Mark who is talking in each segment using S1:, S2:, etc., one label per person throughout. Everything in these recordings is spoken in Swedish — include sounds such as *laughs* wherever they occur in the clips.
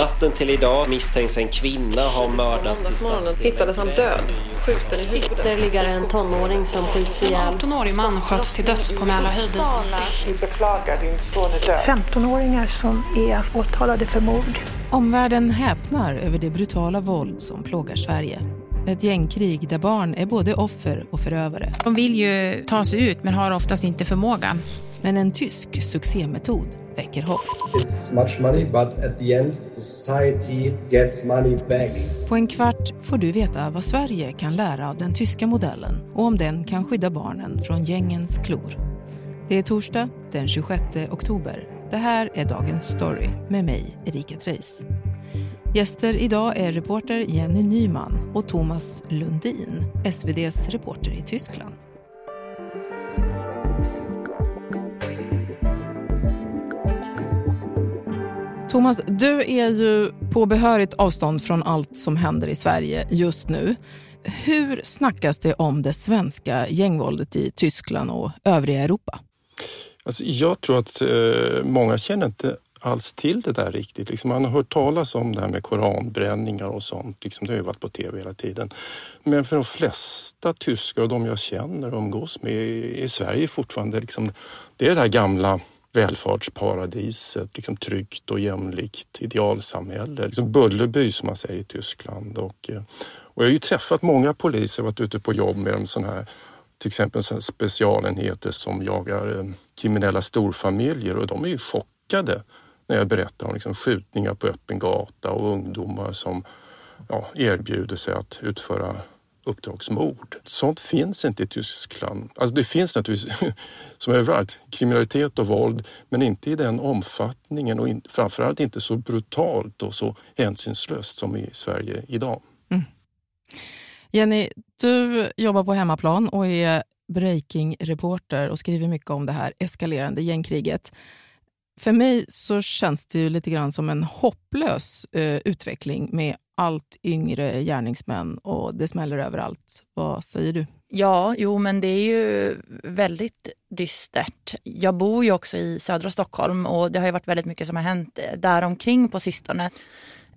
S1: Natten till idag misstänks en kvinna ha mördats i stadsdelen.
S2: hittades han död, skjuten i huvudet.
S3: Ytterligare en tonåring som skjuts
S4: En
S3: ihjäl.
S4: 18-årig man sköts till döds på Mälarhöjden.
S5: Vi beklagar din son är död.
S6: 15-åringar som är åtalade för mord.
S7: Omvärlden häpnar över det brutala våld som plågar Sverige. Ett gängkrig där barn är både offer och förövare.
S8: De vill ju ta sig ut men har oftast inte förmågan.
S7: Men en tysk succémetod väcker hopp.
S9: It's much money, but at the end, society gets money back.
S7: På en kvart får du veta vad Sverige kan lära av den tyska modellen och om den kan skydda barnen från gängens klor. Det är torsdag den 26 oktober. Det här är Dagens Story med mig, Erika Treijs. Gäster idag är reporter Jenny Nyman och Thomas Lundin, SVDs reporter i Tyskland. Thomas, du är ju på behörigt avstånd från allt som händer i Sverige just nu. Hur snackas det om det svenska gängvåldet i Tyskland och övriga Europa?
S10: Alltså, jag tror att eh, många känner inte alls till det där riktigt. Liksom, man har hört talas om det här med koranbränningar och sånt. Liksom, det har ju varit på tv hela tiden. Men för de flesta tyskar och de jag känner och umgås med i Sverige fortfarande, liksom, det är det här gamla välfärdsparadiset, liksom tryggt och jämlikt idealsamhälle. Liksom Bullerby som man säger i Tyskland. Och, eh, och jag har ju träffat många poliser, varit ute på jobb med dem sån här till exempel specialenheter som jagar eh, kriminella storfamiljer och de är ju chockade när jag berättar om liksom skjutningar på öppen gata och ungdomar som ja, erbjuder sig att utföra uppdragsmord. Sånt finns inte i Tyskland. Alltså det finns naturligtvis *laughs* som överallt kriminalitet och våld men inte i den omfattningen och in, framförallt inte så brutalt och så hänsynslöst som i Sverige idag.
S7: Mm. Jenny, du jobbar på hemmaplan och är breaking-reporter och skriver mycket om det här eskalerande gängkriget. För mig så känns det ju lite grann som en hopplös eh, utveckling med allt yngre gärningsmän och det smäller överallt. Vad säger du?
S11: Ja, jo men det är ju väldigt dystert. Jag bor ju också i södra Stockholm och det har ju varit väldigt mycket som har hänt där omkring på sistone.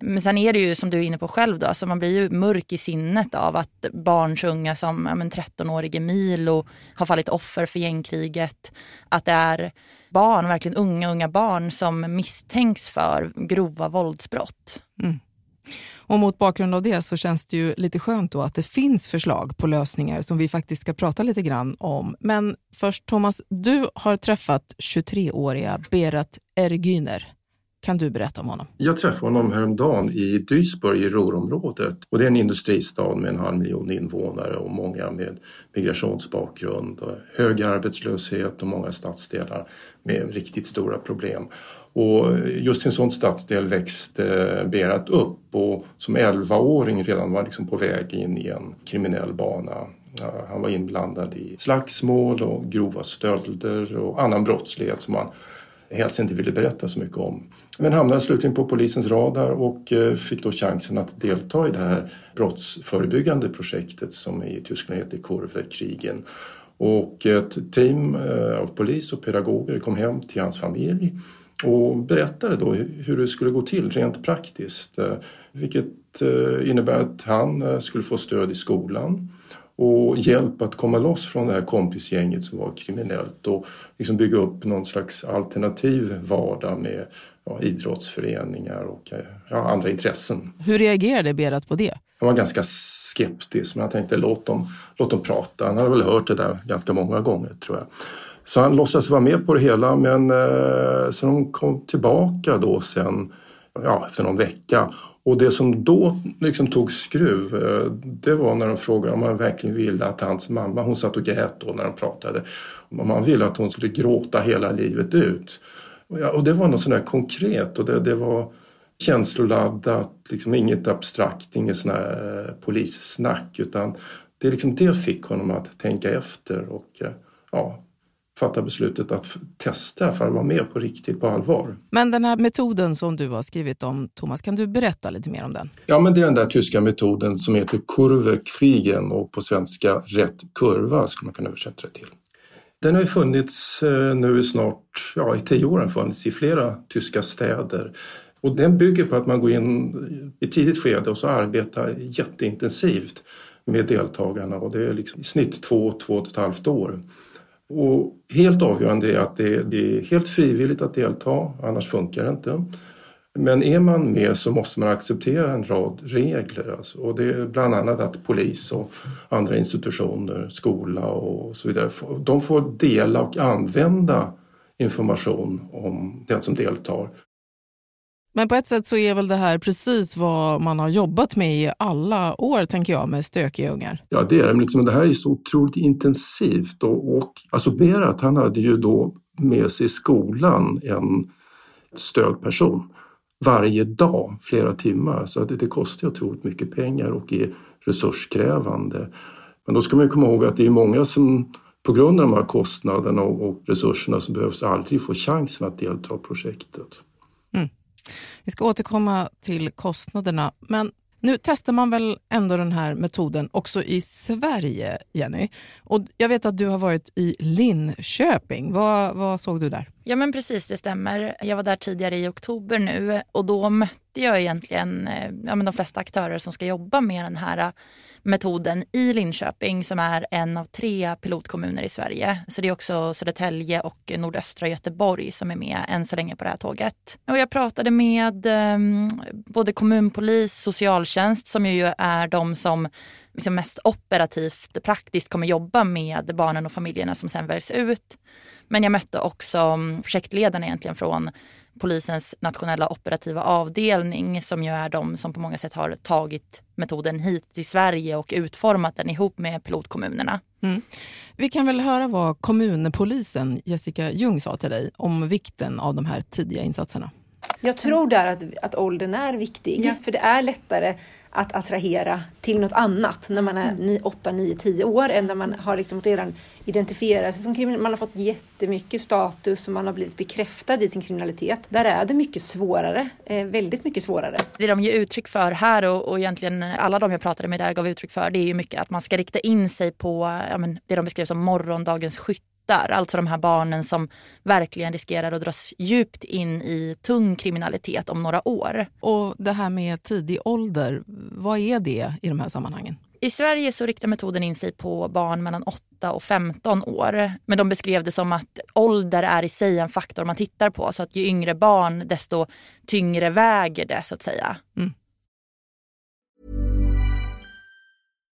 S11: Men sen är det ju som du är inne på själv då, alltså man blir ju mörk i sinnet av att barn så unga som ja, 13-årige Milo har fallit offer för gängkriget. Att det är barn, verkligen unga, unga barn som misstänks för grova våldsbrott.
S7: Mm. Och mot bakgrund av det så känns det ju lite skönt då att det finns förslag på lösningar som vi faktiskt ska prata lite grann om. Men först Thomas, du har träffat 23-åriga Berat Ergyner. Kan du berätta om honom?
S10: Jag träffade honom häromdagen i Duisburg i Ruhrområdet. Och det är en industristad med en halv miljon invånare och många med migrationsbakgrund. Och hög arbetslöshet och många stadsdelar med riktigt stora problem. Och just i en sån stadsdel växte Berat upp och som 11-åring redan var liksom på väg in i en kriminell bana. Han var inblandad i slagsmål och grova stölder och annan brottslighet som han helst inte ville berätta så mycket om. Men hamnade slutligen på polisens radar och eh, fick då chansen att delta i det här brottsförebyggande projektet som i Tyskland heter Kurvekrigen. Och ett team eh, av polis och pedagoger kom hem till hans familj och berättade då hur det skulle gå till rent praktiskt. Vilket innebär att han skulle få stöd i skolan och hjälp att komma loss från det här kompisgänget som var kriminellt och liksom bygga upp någon slags alternativ vardag med ja, idrottsföreningar och ja, andra intressen.
S7: Hur reagerade Berat på det?
S10: Han var ganska skeptisk men jag tänkte låt dem, låt dem prata. Han hade väl hört det där ganska många gånger tror jag. Så han låtsades vara med på det hela men eh, så de kom tillbaka då sen ja, efter någon vecka och det som då liksom tog skruv, eh, det var när de frågade om han verkligen ville att hans mamma, hon satt och grät då när de pratade, om han ville att hon skulle gråta hela livet ut. Och det var något sånt där konkret och det, det var känsloladdat, liksom inget abstrakt, inget sån här eh, polissnack utan det, liksom, det fick honom att tänka efter och eh, ja, fatta beslutet att testa för att vara med på riktigt, på allvar.
S7: Men den här metoden som du har skrivit om, Thomas, kan du berätta lite mer om den?
S10: Ja, men det är den där tyska metoden som heter Kurvekrigen och på svenska rätt kurva skulle man kunna översätta det till. Den har ju funnits nu snart, ja i tio år har funnits i flera tyska städer. Och den bygger på att man går in i tidigt skede och så arbetar jätteintensivt med deltagarna och det är liksom i snitt två, två och ett halvt år. Och helt avgörande är att det, det är helt frivilligt att delta, annars funkar det inte. Men är man med så måste man acceptera en rad regler. Alltså. Och det är bland annat att polis och andra institutioner, skola och så vidare, de får dela och använda information om den som deltar.
S7: Men på ett sätt så är väl det här precis vad man har jobbat med i alla år, tänker jag, med stökiga ungar.
S10: Ja, det är det. Liksom, det här är så otroligt intensivt och, och alltså Berat, han hade ju då med sig i skolan en stödperson varje dag, flera timmar. Så det, det kostar otroligt mycket pengar och är resurskrävande. Men då ska man komma ihåg att det är många som på grund av de här kostnaderna och, och resurserna som behövs aldrig få chansen att delta i projektet.
S7: Mm. Vi ska återkomma till kostnaderna, men nu testar man väl ändå den här metoden också i Sverige, Jenny? Och jag vet att du har varit i Linköping. Vad, vad såg du där?
S11: Ja men precis, det stämmer. Jag var där tidigare i oktober nu och då mötte jag egentligen eh, ja, men de flesta aktörer som ska jobba med den här eh, metoden i Linköping som är en av tre pilotkommuner i Sverige. Så det är också Södertälje och nordöstra Göteborg som är med än så länge på det här tåget. Och jag pratade med ehm, både kommunpolis, socialtjänst som ju är de som liksom mest operativt praktiskt kommer jobba med barnen och familjerna som sen väljs ut. Men jag mötte också mm, projektledarna egentligen från polisens nationella operativa avdelning som ju är de som på många sätt har tagit metoden hit till Sverige och utformat den ihop med pilotkommunerna. Mm.
S7: Vi kan väl höra vad kommunpolisen Jessica Ljung sa till dig om vikten av de här tidiga insatserna.
S12: Jag tror där att, att åldern är viktig, ja. för det är lättare att attrahera till något annat när man är 8, 9, 10 år än när man har liksom redan identifierat sig som kriminell. Man har fått jättemycket status och man har blivit bekräftad i sin kriminalitet. Där är det mycket svårare, eh, väldigt mycket svårare.
S11: Det de ger uttryck för här och, och egentligen alla de jag pratade med där gav uttryck för det är ju mycket att man ska rikta in sig på ja, men, det de beskrev som morgondagens skytt hittar, alltså de här barnen som verkligen riskerar att dras djupt in i tung kriminalitet om några år.
S7: Och det här med tidig ålder, vad är det i de här sammanhangen?
S11: I Sverige så riktar metoden in sig på barn mellan 8 och 15 år. Men de beskrev det som att ålder är i sig en faktor man tittar på. Så att ju yngre barn desto tyngre väger det så att säga. Mm.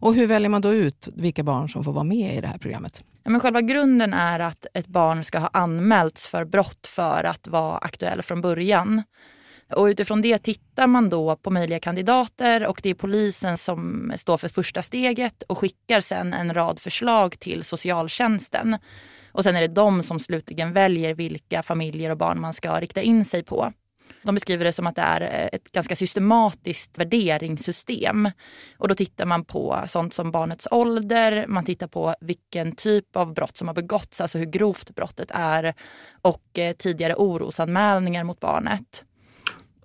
S7: Och hur väljer man då ut vilka barn som får vara med i det här programmet?
S11: Ja, men själva grunden är att ett barn ska ha anmälts för brott för att vara aktuell från början. Och utifrån det tittar man då på möjliga kandidater och det är polisen som står för första steget och skickar sen en rad förslag till socialtjänsten. Och sen är det de som slutligen väljer vilka familjer och barn man ska rikta in sig på. De beskriver det som att det är eh, ett ganska systematiskt värderingssystem. Och då tittar man på sånt som barnets ålder, man tittar på vilken typ av brott som har begåtts, alltså hur grovt brottet är och eh, tidigare orosanmälningar mot barnet.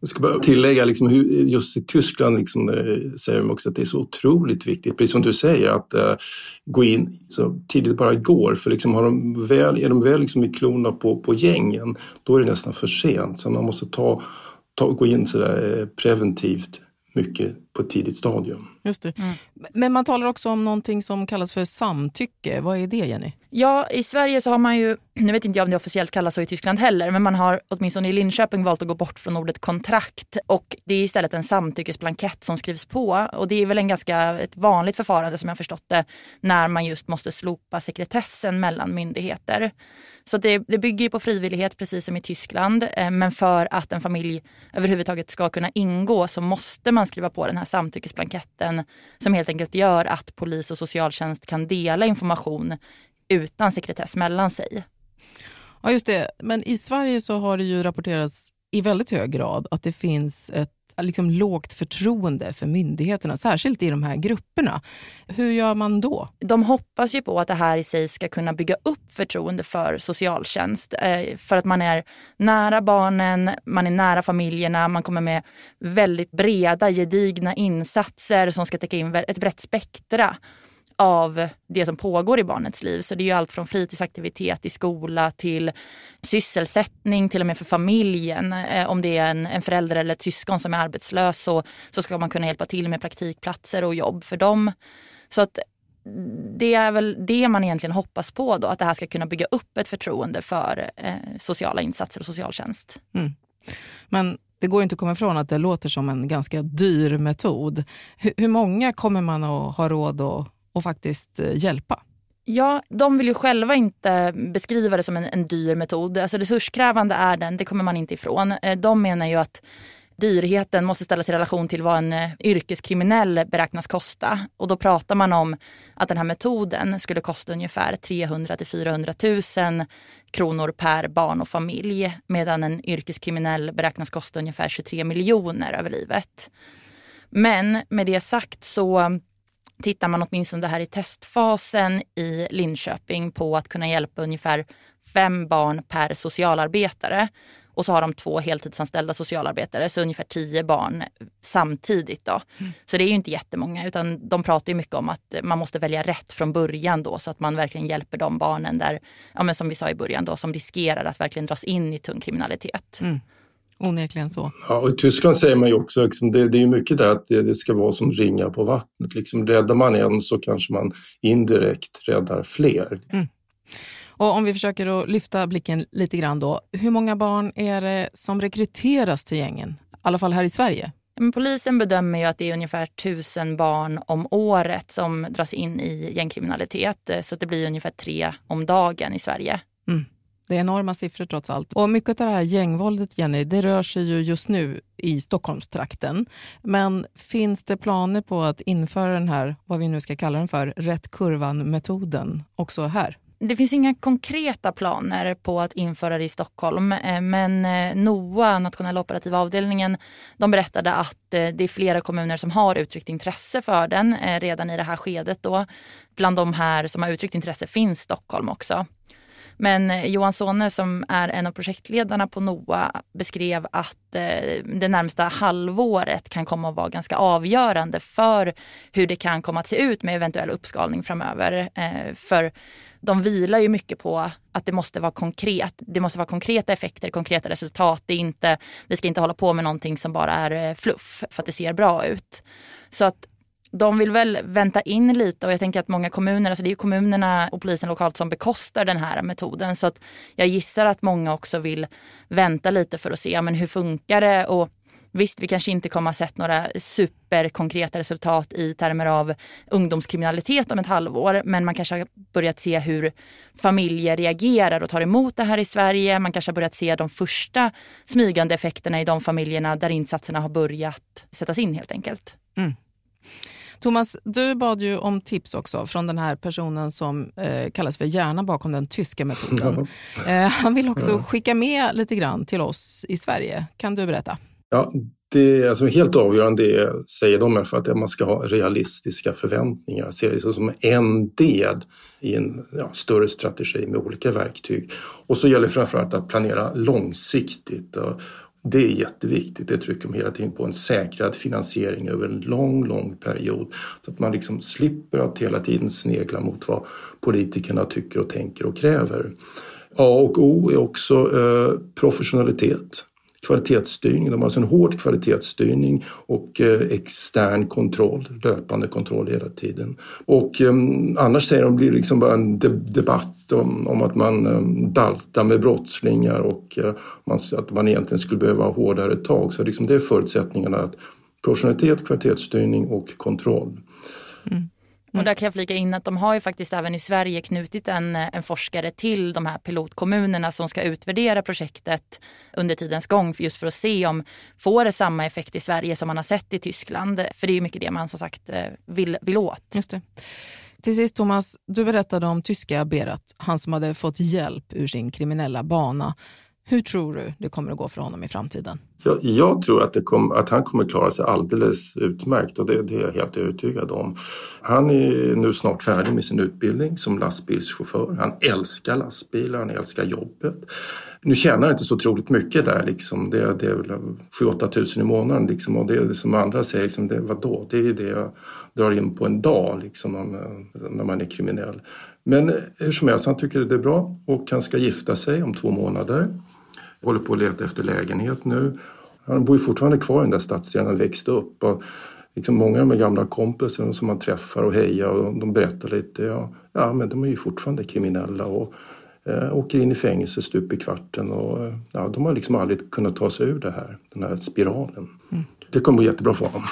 S10: Jag ska bara tillägga, liksom, just i Tyskland liksom, eh, säger de också att det är så otroligt viktigt, precis som du säger, att uh, gå in så tidigt bara går. För liksom, har de väl, är de väl liksom i klorna på, på gängen, då är det nästan för sent. Så man måste ta, ta, gå in så där, eh, preventivt mycket på ett tidigt stadium.
S7: Just det. Mm. Men man talar också om någonting som kallas för samtycke. Vad är det Jenny?
S11: Ja, i Sverige så har man ju, nu vet inte jag om det officiellt kallas så i Tyskland heller, men man har åtminstone i Linköping valt att gå bort från ordet kontrakt. Och det är istället en samtyckesblankett som skrivs på. Och det är väl en ganska ett vanligt förfarande som jag förstått det när man just måste slopa sekretessen mellan myndigheter. Så det, det bygger på frivillighet precis som i Tyskland. Eh, men för att en familj överhuvudtaget ska kunna ingå så måste man skriva på den här samtyckesblanketten som helt enkelt gör att polis och socialtjänst kan dela information utan sekretess mellan sig.
S7: Ja, just det. Men i Sverige så har det ju rapporterats i väldigt hög grad att det finns ett liksom lågt förtroende för myndigheterna, särskilt i de här grupperna. Hur gör man då?
S11: De hoppas ju på att det här i sig ska kunna bygga upp förtroende för socialtjänst. Eh, för att man är nära barnen, man är nära familjerna, man kommer med väldigt breda, gedigna insatser som ska täcka in ett brett spektra av det som pågår i barnets liv. Så det är ju allt från fritidsaktivitet i skola till sysselsättning, till och med för familjen. Eh, om det är en, en förälder eller ett syskon som är arbetslös så, så ska man kunna hjälpa till med praktikplatser och jobb för dem. Så att det är väl det man egentligen hoppas på då, att det här ska kunna bygga upp ett förtroende för eh, sociala insatser och socialtjänst.
S7: Mm. Men det går inte att komma ifrån att det låter som en ganska dyr metod. Hur, hur många kommer man att ha råd att och faktiskt eh, hjälpa?
S11: Ja, de vill ju själva inte beskriva det som en, en dyr metod. Alltså resurskrävande är den, det kommer man inte ifrån. Eh, de menar ju att dyrheten måste ställas i relation till vad en eh, yrkeskriminell beräknas kosta. Och då pratar man om att den här metoden skulle kosta ungefär 300 till 400 000 kronor per barn och familj. Medan en yrkeskriminell beräknas kosta ungefär 23 miljoner över livet. Men med det sagt så tittar man åtminstone här i testfasen i Linköping på att kunna hjälpa ungefär fem barn per socialarbetare. Och så har de två heltidsanställda socialarbetare, så ungefär tio barn samtidigt. Då. Mm. Så det är ju inte jättemånga, utan de pratar ju mycket om att man måste välja rätt från början då, så att man verkligen hjälper de barnen där, ja, men som vi sa i början, då, som riskerar att verkligen dras in i tung kriminalitet.
S7: Mm. Onekligen så.
S10: Ja, och I Tyskland säger man ju också, liksom, det, det är mycket där att det, det, ska vara som ringar på vattnet. Liksom, räddar man en så kanske man indirekt räddar fler.
S7: Mm. Och om vi försöker att lyfta blicken lite grann då. Hur många barn är det som rekryteras till gängen? I alla fall här i Sverige.
S11: polisen bedömer ju att det är ungefär tusen barn om året som dras in i gängkriminalitet. Så det blir ungefär tre om dagen i Sverige.
S7: Mm. Det är enorma siffror trots allt. Och mycket av det här gängvåldet, Jenny, det rör sig ju just nu i Stockholmstrakten. Men finns det planer på att införa den här, vad vi nu ska kalla den för, rätt kurvan-metoden också här?
S11: Det finns inga konkreta planer på att införa det i Stockholm eh, men eh, NOA, nationella operativa avdelningen, de berättade att eh, det är flera kommuner som har uttryckt intresse för den redan i det här skedet. Då. Bland de här som har uttryckt intresse finns Stockholm också. Men eh, Johan Sone som är en av projektledarna på NOA beskrev att eh, det närmsta halvåret kan komma att vara ganska avgörande för hur det kan komma att se ut med eventuell uppskalning framöver. Eh, för de vilar ju mycket på att det måste vara konkret. Det måste vara konkreta effekter, konkreta resultat. Det är inte, vi ska inte hålla på med någonting som bara är fluff för att det ser bra ut. Så att de vill väl vänta in lite och jag tänker att många kommuner, alltså det är kommunerna och polisen lokalt som bekostar den här metoden så att jag gissar att många också vill vänta lite för att se men hur funkar det och Visst, vi kanske inte kommer att ha sett några superkonkreta resultat i termer av ungdomskriminalitet om ett halvår, men man kanske har börjat se hur familjer reagerar och tar emot det här i Sverige. Man kanske har börjat se de första smygande effekterna i de familjerna där insatserna har börjat sättas in helt enkelt.
S7: Mm. Thomas, du bad ju om tips också från den här personen som eh, kallas för hjärnan bakom den tyska metoden. *laughs* Eh, han vill också ja. skicka med lite grann till oss i Sverige. Kan du berätta?
S10: Ja, det alltså helt avgörande är, säger de, för att man ska ha realistiska förväntningar. Se det som en del i en ja, större strategi med olika verktyg. Och så gäller det framförallt att planera långsiktigt. Det är jätteviktigt. Det trycker de hela tiden på en säkrad finansiering över en lång, lång period. Så att man liksom slipper att hela tiden snegla mot vad politikerna tycker och tänker och kräver. A och O är också eh, professionalitet kvalitetsstyrning. De har alltså en hård kvalitetsstyrning och eh, extern kontroll, löpande kontroll hela tiden. Och ehm, annars säger de blir det liksom bara en debatt om, om, att man ehm, daltar med brottslingar och eh, att man egentligen skulle behöva hårdare tag. Så liksom det är förutsättningarna att professionalitet, kvalitetsstyrning och kontroll.
S11: Mm. Och där kan jag flika in att de har ju faktiskt även i Sverige knutit en, eh, en forskare till de här pilotkommunerna som ska utvärdera projektet under tidens gång just för att se om får det samma effekt i Sverige som man har sett i Tyskland. För det är ju mycket det man som sagt eh, vill, vill åt.
S7: Just det. Till sist Thomas, du berättade om tyska Berat, han som hade fått hjälp ur sin kriminella bana. Hur tror du det kommer att gå för honom i framtiden?
S10: Jag, jag tror att, kom, att, han kommer klara sig alldeles utmärkt och det, det, är jag helt övertygad om. Han är nu snart färdig med sin utbildning som lastbilschaufför. Han älskar lastbilar, han älskar jobbet. Nu tjänar han inte så otroligt mycket där liksom. Det, det är väl 7-8 tusen i månaden liksom. Och det, är som andra säger, liksom, det, vadå? Det är det jag drar in på en dag liksom, när man är kriminell. Men hur som helst, han tycker det är bra och han ska gifta sig om två månader. Håller på att leta efter lägenhet nu. Han bor ju fortfarande kvar i den där stadsdelen han växte upp. Och liksom många av de gamla kompisar som man träffar och hejar och de berättar lite. Ja, ja men de är ju fortfarande kriminella och eh, åker in i fängelse stup i kvarten. Och, ja, de har liksom aldrig kunnat ta sig ur det här, den här spiralen. Mm. Det kommer gå jättebra för honom.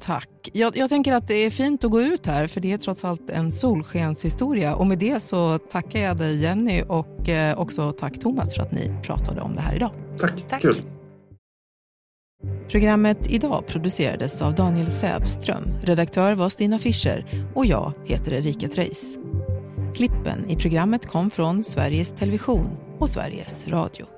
S7: Tack. Jag, jag, tänker att det är fint att gå ut här för det är trots allt en solskenshistoria. Och med det så tackar jag dig Jenny och eh, också tack Thomas för att ni pratade om det här idag.
S10: Tack, tack. kul.
S7: Programmet idag producerades av Daniel Sävström. Redaktör var Stina Fischer och jag heter Erika Treis. Klippen i programmet kom från Sveriges Television och Sveriges Radio.